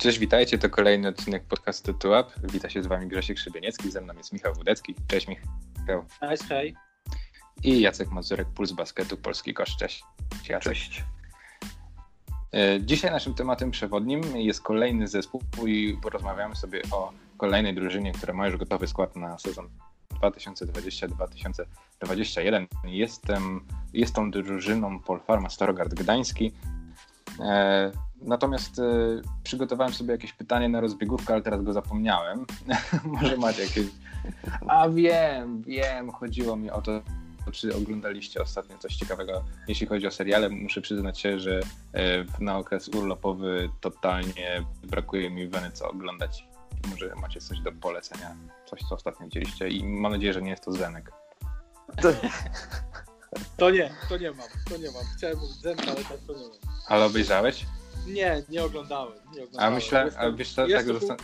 Cześć, witajcie, to kolejny odcinek podcastu TUAP. Wita się z wami Grzesiek Szybieniecki, ze mną jest Michał Wódecki. Cześć Michał. Cześć, hej. I Jacek Mazurek, Puls Basketu, Polski Kosz. Cześć. Jacek. Cześć. E, dzisiaj naszym tematem przewodnim jest kolejny zespół i porozmawiamy sobie o kolejnej drużynie, która ma już gotowy skład na sezon 2020-2021. Jestem, jest tą drużyną Polfarma Starogard Gdański. Natomiast e, przygotowałem sobie jakieś pytanie na rozbiegówkę, ale teraz go zapomniałem. Może macie jakieś. A wiem, wiem, chodziło mi o to, czy oglądaliście ostatnio coś ciekawego, jeśli chodzi o seriale. Muszę przyznać się, że e, na okres urlopowy totalnie brakuje mi weny co oglądać. Może macie coś do polecenia, coś co ostatnio widzieliście i mam nadzieję, że nie jest to Zenek. To, to nie, to nie mam, to nie mam. Chciałem mówić Zenek, ale tak to nie mam. Ale obejrzałeś? Nie, nie oglądałem. Nie oglądałem. A myślę, a wiesz co, tak zastan-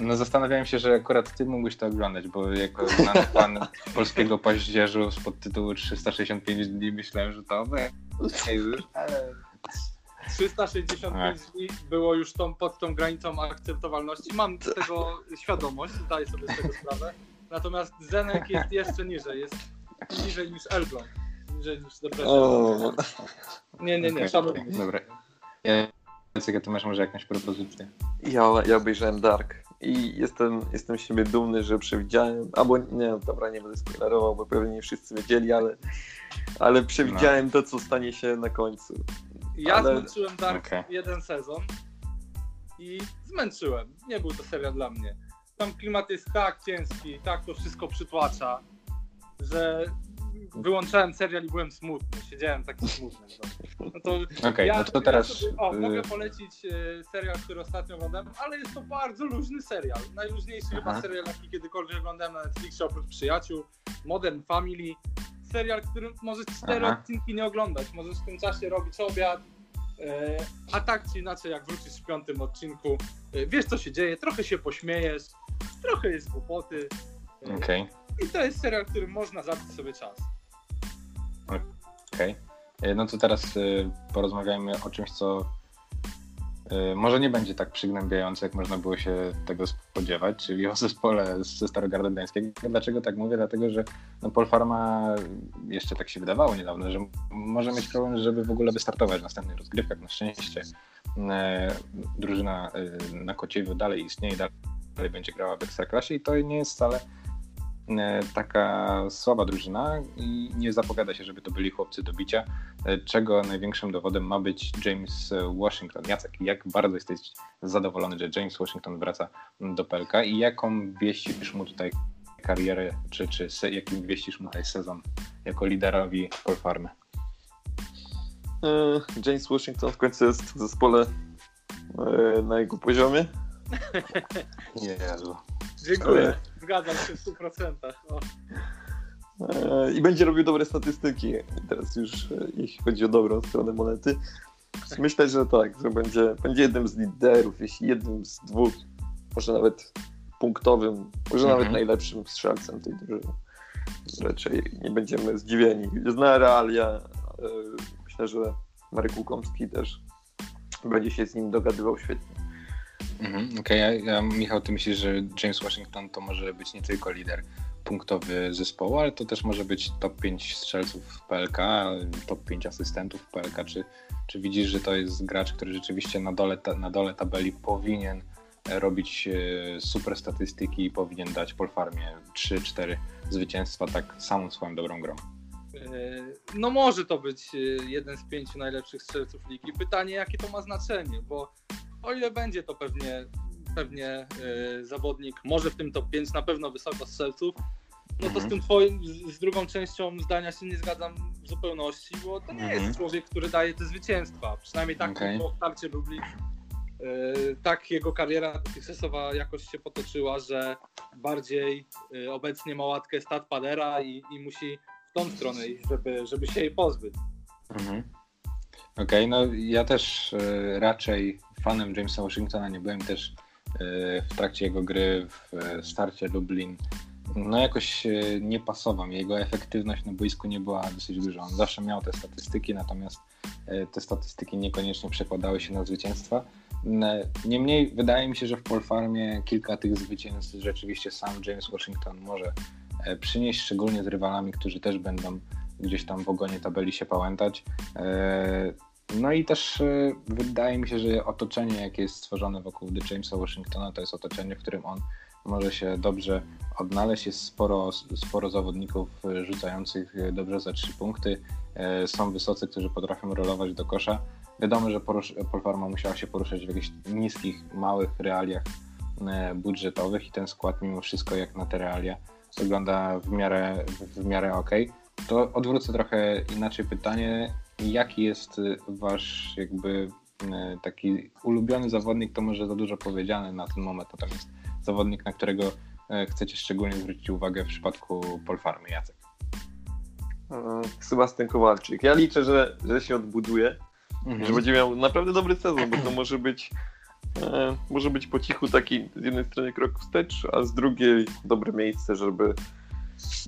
no zastanawiałem się, że akurat ty mógłbyś to oglądać, bo jako znany pan polskiego paździerzu z podtytułu 365 dni myślałem, że to już, ale... 365 dni było już tą, pod tą granicą akceptowalności. Mam z tego świadomość, zdaję sobie z tego sprawę. Natomiast Zenek jest jeszcze niżej, jest niżej niż Elbląg. Niżej niż Depresja. Nie, nie, nie, szanuję. Dobra. Jacek, ty masz może jakąś propozycję? Ja, ja obejrzałem Dark i jestem, jestem z siebie dumny, że przewidziałem, albo nie, dobra, nie będę spoilerował, bo pewnie nie wszyscy wiedzieli, ale, ale przewidziałem no. to, co stanie się na końcu. Ja ale... zmęczyłem Dark okay. jeden sezon i zmęczyłem. Nie był to serial dla mnie. Tam klimat jest tak ciężki, tak to wszystko przytłacza, że wyłączałem serial i byłem smutny. Siedziałem taki smutny. No, no to, okay, ja, no to teraz... Ja sobie, o, mogę polecić e, serial, który ostatnio oglądałem, ale jest to bardzo luźny serial. Najluźniejszy Aha. chyba serial, jaki kiedykolwiek oglądałem na Netflixie oprócz Przyjaciół. Modern Family. Serial, który możesz cztery Aha. odcinki nie oglądać. Możesz w tym czasie robić obiad, e, a tak czy inaczej, jak wrócisz w piątym odcinku, e, wiesz co się dzieje, trochę się pośmiejesz, trochę jest kłopoty. Okay. I to jest serial, którym można zabić sobie czas. Okej. Okay. No to teraz y, porozmawiajmy o czymś, co y, może nie będzie tak przygnębiające, jak można było się tego spodziewać, czyli o zespole ze Starogardu Gdańskiego. Dlaczego tak mówię? Dlatego, że no Polfarma jeszcze tak się wydawało niedawno, że może mieć problem, żeby w ogóle wystartować w następnych rozgrywkach. Na szczęście drużyna na Kociewiu dalej istnieje, dalej będzie grała w Ekstraklasie i to nie jest wcale E, taka słaba drużyna i nie zapowiada się, żeby to byli chłopcy do bicia, e, czego największym dowodem ma być James Washington. Jacek, jak bardzo jesteś zadowolony, że James Washington wraca do PLK i jaką wieścisz mu tutaj karierę, czy, czy jakim wieścisz mu tutaj sezon jako liderowi Polfarmy? E, James Washington w końcu jest w zespole na jego poziomie. Jezu. Dziękuję. Zgadzam się w 100%. O. E, I będzie robił dobre statystyki. Teraz już, e, jeśli chodzi o dobrą stronę monety. Myślę, że tak, że będzie, będzie jednym z liderów, jeśli jednym z dwóch, może nawet punktowym, może mhm. nawet najlepszym strzelcem tej drużyny. Raczej nie będziemy zdziwieni. Zna realia. E, myślę, że Marek Łukomski też będzie się z nim dogadywał świetnie. Mhm, Okej, okay. Michał, ty myślisz, że James Washington to może być nie tylko lider punktowy zespołu, ale to też może być top 5 strzelców w PLK, top 5 asystentów w PLK. Czy, czy widzisz, że to jest gracz, który rzeczywiście na dole, na dole tabeli powinien robić e, super statystyki i powinien dać Polfarmie 3-4 zwycięstwa tak samą swoją dobrą grą? E, no może to być e, jeden z pięciu najlepszych strzelców ligi. Pytanie, jakie to ma znaczenie, bo o ile będzie to pewnie, pewnie yy, zawodnik, może w tym top 5 na pewno wysoko strzelców, no to z mhm. tym twoim, z drugą częścią zdania się nie zgadzam w zupełności, bo to nie jest mhm. człowiek, który daje te zwycięstwa. Przynajmniej tak okay. w starcie Lublin. Yy, tak jego kariera dotychczasowa jakoś się potoczyła, że bardziej yy, obecnie ma łatkę stat padera i, i musi w tą stronę iść, żeby, żeby się jej pozbyć. Mhm. Okej, okay, no ja też y, raczej fanem Jamesa Washingtona, nie byłem też e, w trakcie jego gry w e, starcie Lublin. No jakoś nie pasował. Jego efektywność na boisku nie była dosyć duża. On zawsze miał te statystyki, natomiast te statystyki niekoniecznie przekładały się na zwycięstwa. Niemniej wydaje mi się, że w Polfarmie kilka tych zwycięstw rzeczywiście sam James Washington może przynieść, szczególnie z rywalami, którzy też będą gdzieś tam w ogonie tabeli się pałętać. E, no i też e, wydaje mi się, że otoczenie, jakie jest stworzone wokół The Jamesa Washingtona, to jest otoczenie, w którym on może się dobrze odnaleźć. Jest sporo, sporo zawodników rzucających dobrze za trzy punkty. Są wysocy, którzy potrafią rolować do kosza. Wiadomo, że Polfarma musiała się poruszać w jakichś niskich, małych realiach e, budżetowych i ten skład mimo wszystko jak na te realia wygląda w miarę, w, miarę ok. To odwrócę trochę inaczej pytanie, jaki jest wasz jakby e, taki ulubiony zawodnik, to może za dużo powiedziane na ten moment, natomiast zawodnik, na którego e, chcecie szczególnie zwrócić uwagę w przypadku Polfarmy, Jacek? Sebastian Kowalczyk. Ja liczę, że, że się odbuduje mhm. że będzie miał naprawdę dobry sezon, bo to może być e, może być po cichu taki z jednej strony krok wstecz, a z drugiej dobre miejsce, żeby, e,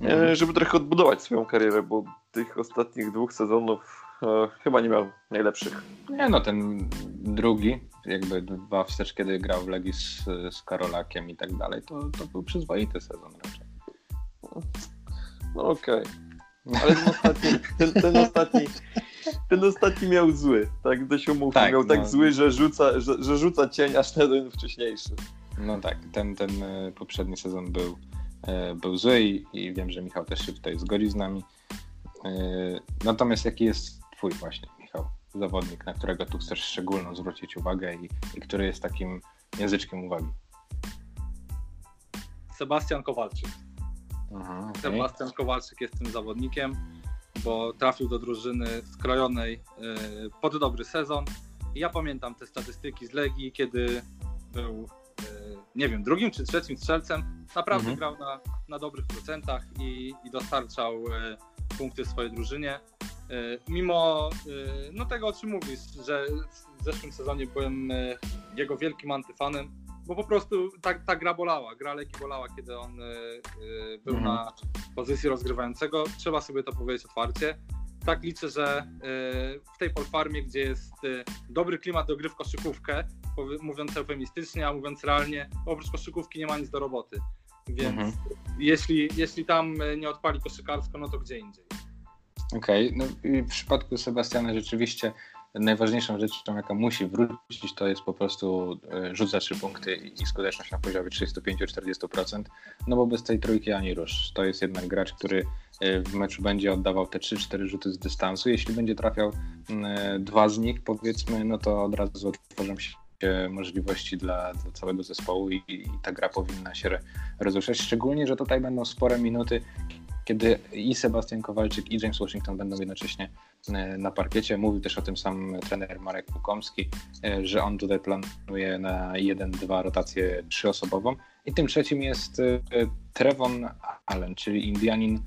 mhm. żeby trochę odbudować swoją karierę, bo tych ostatnich dwóch sezonów e, chyba nie miał najlepszych. Nie no, ten drugi, jakby dwa wstecz, kiedy grał w Legii z, z Karolakiem i tak dalej, to, to był przyzwoity sezon raczej. No okej. Okay. Ale ten ostatni, ten, ten, ostatni, ten ostatni miał zły, tak dość umówmy. Tak, miał tak no. zły, że rzuca, że, że rzuca cień aż na ten wcześniejszy. No tak, ten, ten e, poprzedni sezon był, był zły i, i wiem, że Michał też się tutaj zgodzi z nami. E, natomiast jaki jest twój właśnie, Michał, zawodnik, na którego tu chcesz szczególną zwrócić uwagę i, i który jest takim języczkiem uwagi? Sebastian Kowalczyk. Aha, okay. Sebastian Kowalczyk jest tym zawodnikiem, bo trafił do drużyny skrojonej y, pod dobry sezon. ja pamiętam te statystyki z Legii, kiedy był, nie wiem, drugim czy trzecim strzelcem. Naprawdę mhm. grał na, na dobrych procentach i, i dostarczał y, punkty swojej drużynie. Mimo no tego, o czym mówisz, że w zeszłym sezonie byłem jego wielkim antyfanem, bo po prostu ta, ta gra bolała, gra leki bolała, kiedy on był mhm. na pozycji rozgrywającego. Trzeba sobie to powiedzieć otwarcie. Tak liczę, że w tej polfarmie, gdzie jest dobry klimat do gry w koszykówkę, mówiąc eufemistycznie, a mówiąc realnie, oprócz koszykówki nie ma nic do roboty. Więc mhm. jeśli, jeśli tam y, nie odpali koszykarsko, no to gdzie indziej. Okej, okay. no w przypadku Sebastiana rzeczywiście najważniejszą rzeczą, jaka musi wrócić, to jest po prostu e, rzut za trzy punkty i skuteczność na poziomie 35-40%, no bo bez tej trójki ani rusz. To jest jednak gracz, który e, w meczu będzie oddawał te 3-4 rzuty z dystansu. Jeśli będzie trafiał e, dwa z nich, powiedzmy, no to od razu otworzą się możliwości dla, dla całego zespołu i, i, ta gra powinna się rozruszać. Szczególnie, że tutaj będą spore minuty, kiedy i Sebastian Kowalczyk i James Washington będą jednocześnie e, na parkiecie. Mówił też o tym sam trener Marek Pukomski, e, że on tutaj planuje na 1-2 rotację trzyosobową. I tym trzecim jest e, Trevon Allen, czyli Indianin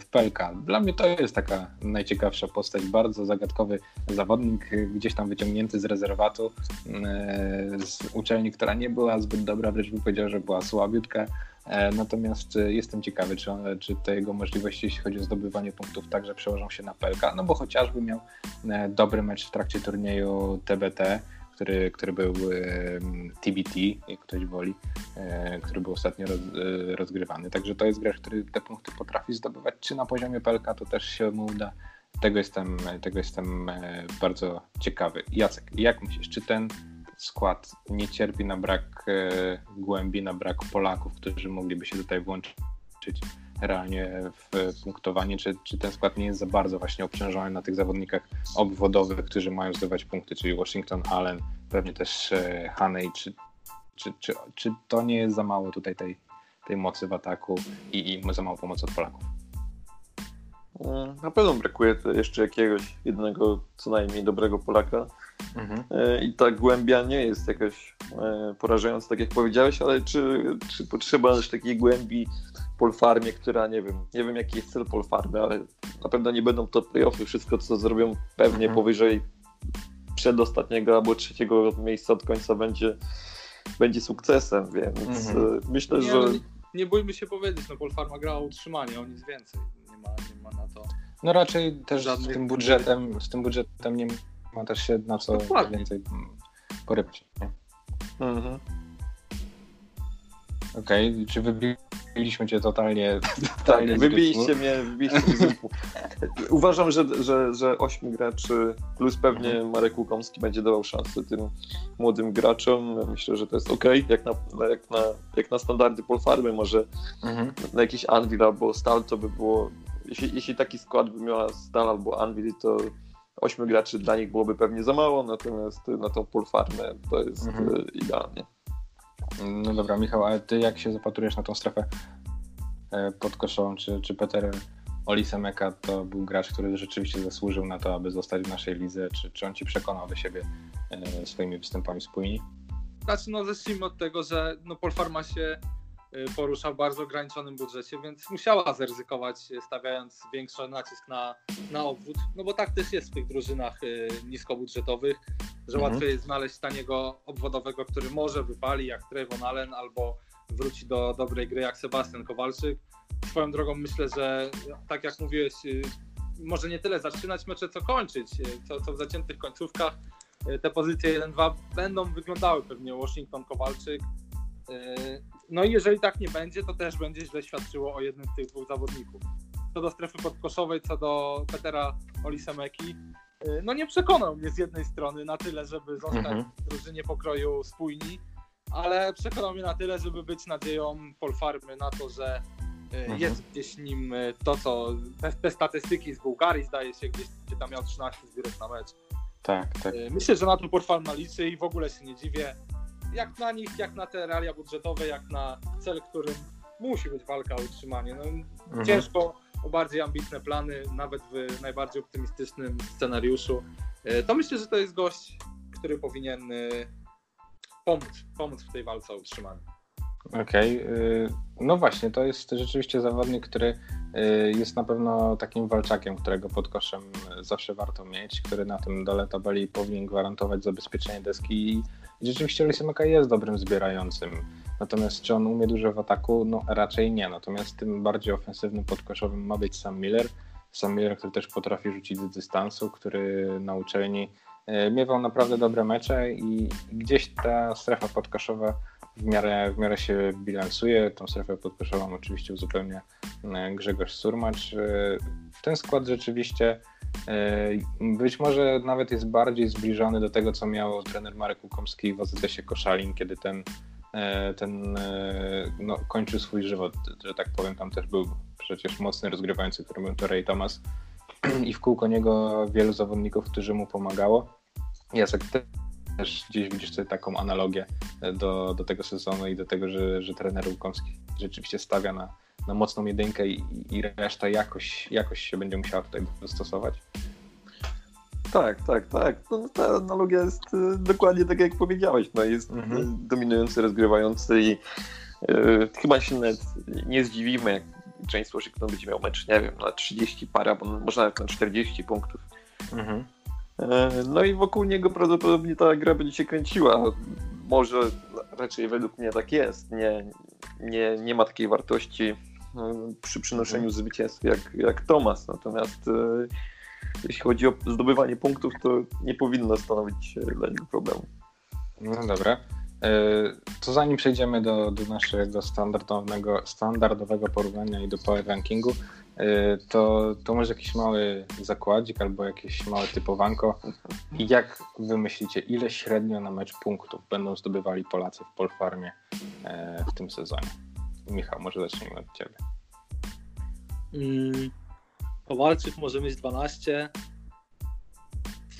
w Pelka. Dla mnie to jest taka najciekawsza postać, bardzo zagadkowy zawodnik, gdzieś tam wyciągnięty z rezerwatu, z uczelni, która nie była zbyt dobra, wręcz bym powiedział, że była słabiutka, E, natomiast e, jestem ciekawy, czy, czy te jego możliwości, jeśli chodzi o zdobywanie punktów, także przełożą się na Pelka, no bo chociażby miał e, dobry mecz w trakcie turnieju TBT, który, który był TBT, jak ktoś woli, który był ostatnio roz, rozgrywany. Także to jest gracz, który te punkty potrafi zdobywać. Czy na poziomie Pelka to też się mu uda? Tego jestem, tego jestem bardzo ciekawy. Jacek, jak myślisz, czy ten skład nie cierpi na brak e, głębi, na brak Polaków, którzy mogliby się tutaj włączyć realnie w punktowanie, czy, czy ten skład nie jest za bardzo właśnie obciążony na tych zawodnikach obwodowych, którzy mają zdobywać punkty, czyli Washington, Allen, pewnie też e, Haney, czy, czy, czy, czy to nie jest za mało tutaj tej, tej mocy w ataku i, i za mało pomocy od Polaków? Na pewno brakuje jeszcze jakiegoś jednego co najmniej dobrego Polaka. Mhm. E, I ta głębia nie jest jakaś e, porażająca, tak jak powiedziałeś, ale czy, czy potrzeba też takiej głębi Polfarmie, która nie wiem, nie wiem jaki jest cel Polfarmy, ale na pewno nie będą to playoffy, wszystko co zrobią pewnie mhm. powyżej przedostatniego albo trzeciego miejsca od końca będzie, będzie sukcesem, więc mhm. E, myślę, nie, że... No nie, nie bójmy się powiedzieć, no Polfarma grała o utrzymanie, o nic więcej, nie ma, nie ma na to... No raczej też z tym budżetem, z tym budżetem nie ma też się na co Dokładnie. więcej nie? Mhm. Okej, czy wybiliśmy cię totalnie? Tak, totalnie z wybiliście mnie, wybiliście mnie. Uważam, że, że, że 8 graczy plus pewnie Mhm. Marek Łukomski będzie dawał szansę tym młodym graczom. Myślę, że to jest ok, jak na, jak na, jak na standardy Polfarmy, może Mhm. na jakiś Anvil albo Stal to by było, jeśli, jeśli taki skład by miała Stal albo Anvil, to 8 graczy dla nich byłoby pewnie za mało, natomiast na tą Polfarmę to jest Mhm. e, idealnie. No dobra, Michał, ale ty jak się zapatrujesz na tą strefę e, podkoszową? Czy, czy Peter Olisemeka to był gracz, który rzeczywiście zasłużył na to, aby zostać w naszej lidze? Czy, czy on ci przekonał do siebie e, swoimi występami spójni? Znaczy, no zacznijmy od tego, że no Polfarma się y, porusza w bardzo ograniczonym budżecie, więc musiała zaryzykować, stawiając większy nacisk na, na obwód. No bo tak też jest w tych drużynach niskobudżetowych, że Mhm. łatwiej jest znaleźć taniego obwodowego, który może wypali jak Trevon Allen albo wróci do dobrej gry jak Sebastian Kowalczyk. Swoją drogą myślę, że tak jak mówiłeś, y, może nie tyle zaczynać mecze, co kończyć, y, co, co w zaciętych końcówkach. Y, Te pozycje 1-2 będą wyglądały pewnie Washington Kowalczyk. No i jeżeli tak nie będzie, to też będzie źle świadczyło o jednym z tych dwóch zawodników. Co do strefy podkoszowej, co do Petera Olisemeki, no nie przekonał mnie z jednej strony na tyle, żeby zostać Mhm. w drużynie pokroju spójni, ale przekonał mnie na tyle, żeby być nadzieją Polfarmy na to, że y, Mhm. jest gdzieś nim y, to, co te, te statystyki z Bułgarii, zdaje się, gdzieś gdzie tam miał 13 zbiórek na mecz. Tak, tak. Y, Myślę, że na to Polfarma liczy i w ogóle się nie dziwię. Jak na nich, jak na te realia budżetowe, jak na cel, którym musi być walka o utrzymanie. No, Mhm. Ciężko o bardziej ambitne plany, nawet w najbardziej optymistycznym scenariuszu. Y, To myślę, że to jest gość, który powinien y, pomóc, pomóc w tej walce o utrzymanie. Okej, y, no właśnie, to jest rzeczywiście zawodnik, który jest na pewno takim walczakiem, którego pod koszem zawsze warto mieć, który na tym dole tabeli powinien gwarantować zabezpieczenie deski i rzeczywiście Lysimaka jest dobrym zbierającym. Natomiast czy on umie dużo w ataku? No raczej nie. Natomiast tym bardziej ofensywnym podkoszowym ma być Sam Miller. Sam Miller, który też potrafi rzucić z dystansu, który na uczelni y, miewał naprawdę dobre mecze i gdzieś ta strefa podkoszowa w miarę, w miarę się bilansuje. Tą strefę podkoszową oczywiście uzupełnia e, Grzegorz Surmacz. E, Ten skład rzeczywiście e, być może nawet jest bardziej zbliżony do tego, co miał trener Marek Łukomski w AZS-ie Koszalin, kiedy ten, e, ten e, no, kończył swój żywot, że tak powiem. Tam też był przecież mocny rozgrywający, którym był to Ray Thomas i w kółko niego wielu zawodników, którzy mu pomagało. Jacek, też gdzieś widzisz sobie taką analogię do, do tego sezonu i do tego, że, że trener Łukomski rzeczywiście stawia na, na mocną jedynkę i, i reszta jakoś, jakoś się będzie musiała tutaj dostosować. Tak, tak, tak. No, ta analogia jest e, dokładnie tak, jak powiedziałeś. No, jest Mhm. e, dominujący, rozgrywający i e, chyba się nawet nie zdziwimy, jak James Washington będzie miał mecz, nie wiem, na 30 para, bo może nawet na 40 punktów. Mhm. E, No i wokół niego prawdopodobnie ta gra będzie się kręciła. Może raczej według mnie tak jest. Nie, nie, nie ma takiej wartości e, przy przynoszeniu zwycięstw jak, jak Thomas. Natomiast e, jeśli chodzi o zdobywanie punktów, to nie powinno stanowić dla niego problemu. No dobra. E, To zanim przejdziemy do, do naszego standardowego, standardowego porównania i do power rankingu, e, to, to może jakiś mały zakładzik albo jakieś małe typowanko. I jak wy myślicie, ile średnio na mecz punktów będą zdobywali Polacy w Polfarmie e, w tym sezonie? Michał, może zacznijmy od ciebie. Mm, Kowalczyk może mieć 12,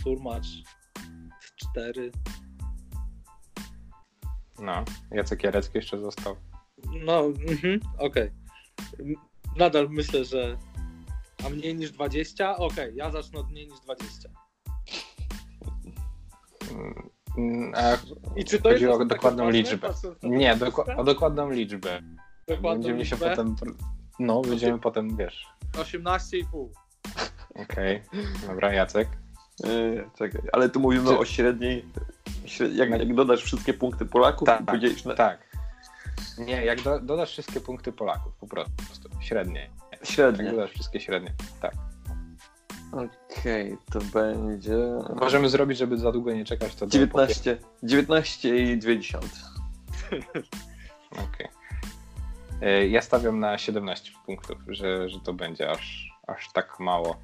Surmacz 4. No, Jacek Jarecki jeszcze został. No, mhm, okej. M- Nadal myślę, że. A mniej niż 20? Okej, ja zacznę od mniej niż 20. Mm, A I czy to chodzi jest o dokładną liczbę. Nie, doku- o dokładną liczbę. Dokładną Będziemy się liczbę? potem. No, będziemy potem, wiesz. 18,5. Okej, dobra, Jacek. E, Czekaj, ale tu mówimy Czy- o średniej. śred- Jak, jak dodasz wszystkie punkty Polaków Tak, i podzielisz na Tak. Nie, jak do, dodasz wszystkie punkty Polaków, po prostu. Średnie. Jak średnie. dodasz wszystkie średnie. Tak. Okej, to będzie... Możemy zrobić, żeby za długo nie czekać, to do 19, 19 i 20. Okej. E, Ja stawiam na 17 punktów, że, że to będzie aż, aż tak mało.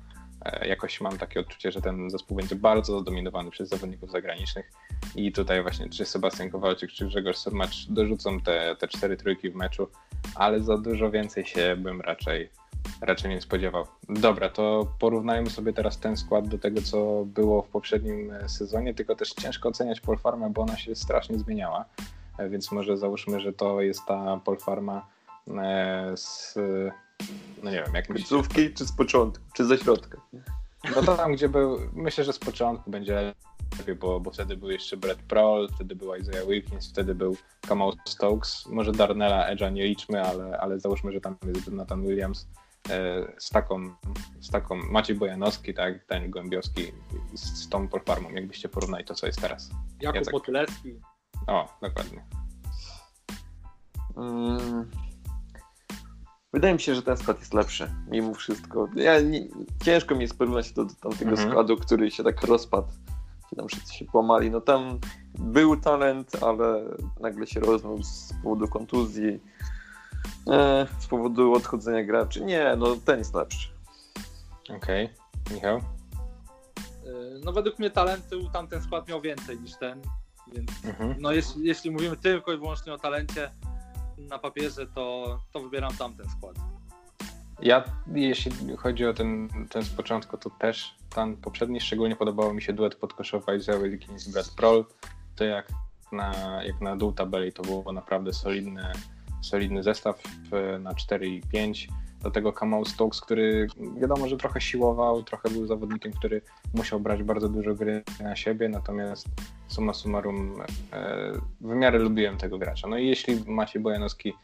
E, Jakoś mam takie odczucie, że ten zespół będzie bardzo zdominowany przez zawodników zagranicznych i tutaj właśnie czy Sebastian Kowalczyk, czy Grzegorz Surmacz dorzucą te, te cztery trójki w meczu, ale za dużo więcej się bym raczej, raczej nie spodziewał. Dobra, to porównajmy sobie teraz ten skład do tego, co było w poprzednim e, sezonie, tylko też ciężko oceniać Polfarmę, bo ona się strasznie zmieniała, E, więc może załóżmy, że to jest ta Polfarma e, z, no nie wiem, jak Końcówki czy z początku, czy ze środka? no to tam, gdzie był, myślę, że z początku będzie lepiej, bo, bo wtedy był jeszcze Brett Prohl, wtedy był Isaiah Wilkins, wtedy był Kamal Stokes, może Darnella Edge'a nie liczmy, ale, ale załóżmy, że tam jest Nathan Williams e, z taką, z taką Maciej Bojanowski, tak, Daniel Głębiowski z, z tą Polfarmą, jakbyście porównali to, co jest teraz. Jakub Jacek. Motylecki. O, dokładnie. Mm. Wydaje mi się, że ten skład jest lepszy, mimo wszystko. Ja nie, ciężko mi jest porównać to do tamtego Mhm. składu, który się tak rozpadł, gdzie tam wszyscy się połamali. No tam był talent, ale nagle się rozmył z powodu kontuzji, e, z powodu odchodzenia graczy. Nie, no ten jest lepszy. Okej, Michał? Yy, No według mnie talentu tamten skład miał więcej niż ten, więc Mhm. no jeśli, jeśli mówimy tylko i wyłącznie o talencie na papierze, to, to wybieram tamten skład. Ja, jeśli chodzi o ten, ten z początku, to też ten poprzedni, szczególnie podobało mi się duet podkoszowy Isaiah Wilkins i Brad Prohl. To jak na, jak na dół tabeli to było naprawdę solidny, solidny zestaw na 4 i 5. Do tego Kamal Stokes, który wiadomo, że trochę siłował, trochę był zawodnikiem, który musiał brać bardzo dużo gry na siebie, natomiast summa summarum e, w miarę lubiłem tego gracza. No i jeśli Maciej Bojanowski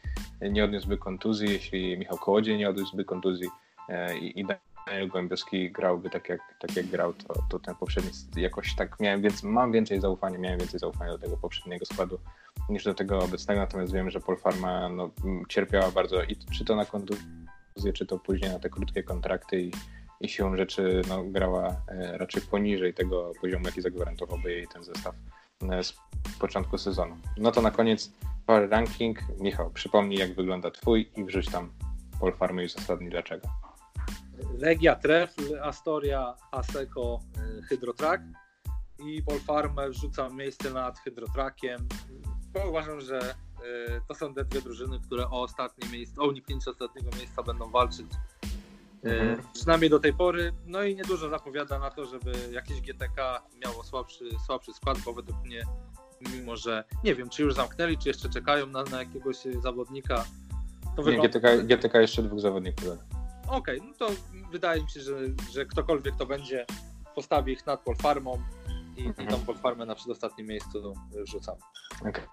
nie odniósłby kontuzji, jeśli Michał Kołodziej nie odniósłby kontuzji e, i, Daniel Głębiowski grałby tak jak, tak jak grał, to, to ten poprzedni jakoś tak miałem, więc mam więcej zaufania, miałem więcej zaufania do tego poprzedniego składu niż do tego obecnego, natomiast wiem, że Polfarma no, cierpiała bardzo i czy to na kontuzję, czy to później na te krótkie kontrakty i, i siłą rzeczy no, grała e, raczej poniżej tego poziomu, jaki zagwarantowałby jej ten zestaw e, z początku sezonu. No to na koniec Power Ranking. Michał, przypomnij jak wygląda twój i wrzuć tam Polfarmy i uzasadnij dlaczego. Legia Trefl, Astoria, Aseko, y, Hydrotrack i Polfarmę wrzucam miejsce nad Hydrotrackiem, bo uważam, że to są te dwie drużyny, które o ostatnie miejsce, o uniknięcie ostatniego miejsca będą walczyć. Y, Mhm. Przynajmniej do tej pory. No i niedużo zapowiada na to, żeby jakieś GTK miało słabszy, słabszy skład, bo według mnie, mimo że nie wiem, czy już zamknęli, czy jeszcze czekają na, na jakiegoś y, zawodnika, to Nie. GTK, GTK jeszcze dwóch zawodników. Okej, no to wydaje mi się, że, że ktokolwiek to będzie, postawi ich nad Polfarmą i, i Mhm. tą Polfarmę na przedostatnim miejscu wrzucam. Okej,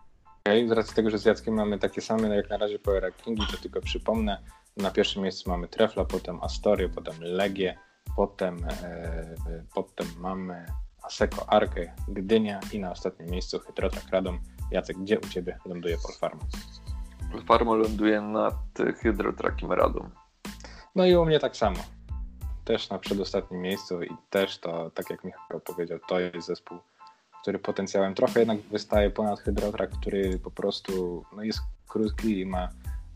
z racji tego, że z Jackiem mamy takie same jak na razie Power Rankingi, to tylko przypomnę. Na pierwszym miejscu mamy Trefla, potem Astorię, potem Legię, potem, e, potem mamy Aseko Arkę, Gdynia i na ostatnim miejscu Hydrotrack Radom. Jacek, gdzie u Ciebie ląduje Polfarma? Farmo ląduje nad Hydrotrackiem Radą. No i u mnie tak samo. Też na przedostatnim miejscu i też to, tak jak Michał powiedział, to jest zespół, który potencjałem trochę jednak wystaje ponad Hydrotrack, który po prostu no jest krótki i ma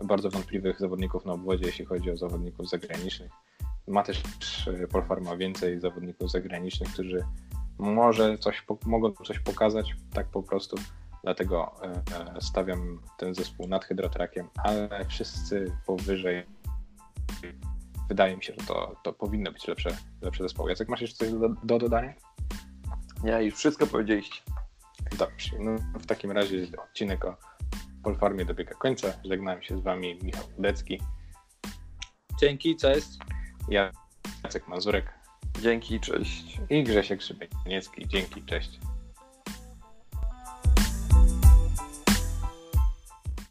bardzo wątpliwych zawodników na obwodzie, jeśli chodzi o zawodników zagranicznych. Ma też e, Polfarma więcej zawodników zagranicznych, którzy może coś, mogą coś pokazać, tak po prostu. Dlatego e, e, stawiam ten zespół nad Hydrotrackiem, ale wszyscy powyżej wydaje mi się, że to, to powinno być lepsze, lepsze zespoły. Jacek, masz jeszcze coś do, do dodania? Nie, już wszystko powiedzieliście. Dobrze. No, w takim razie odcinek o Polfarmie dobiega końca. Żegnałem się z Wami Michał Decki, Dzięki, cześć. ja Jacek Mazurek Dzięki, cześć. i Grzesiek Szybieniecki. Dzięki, cześć.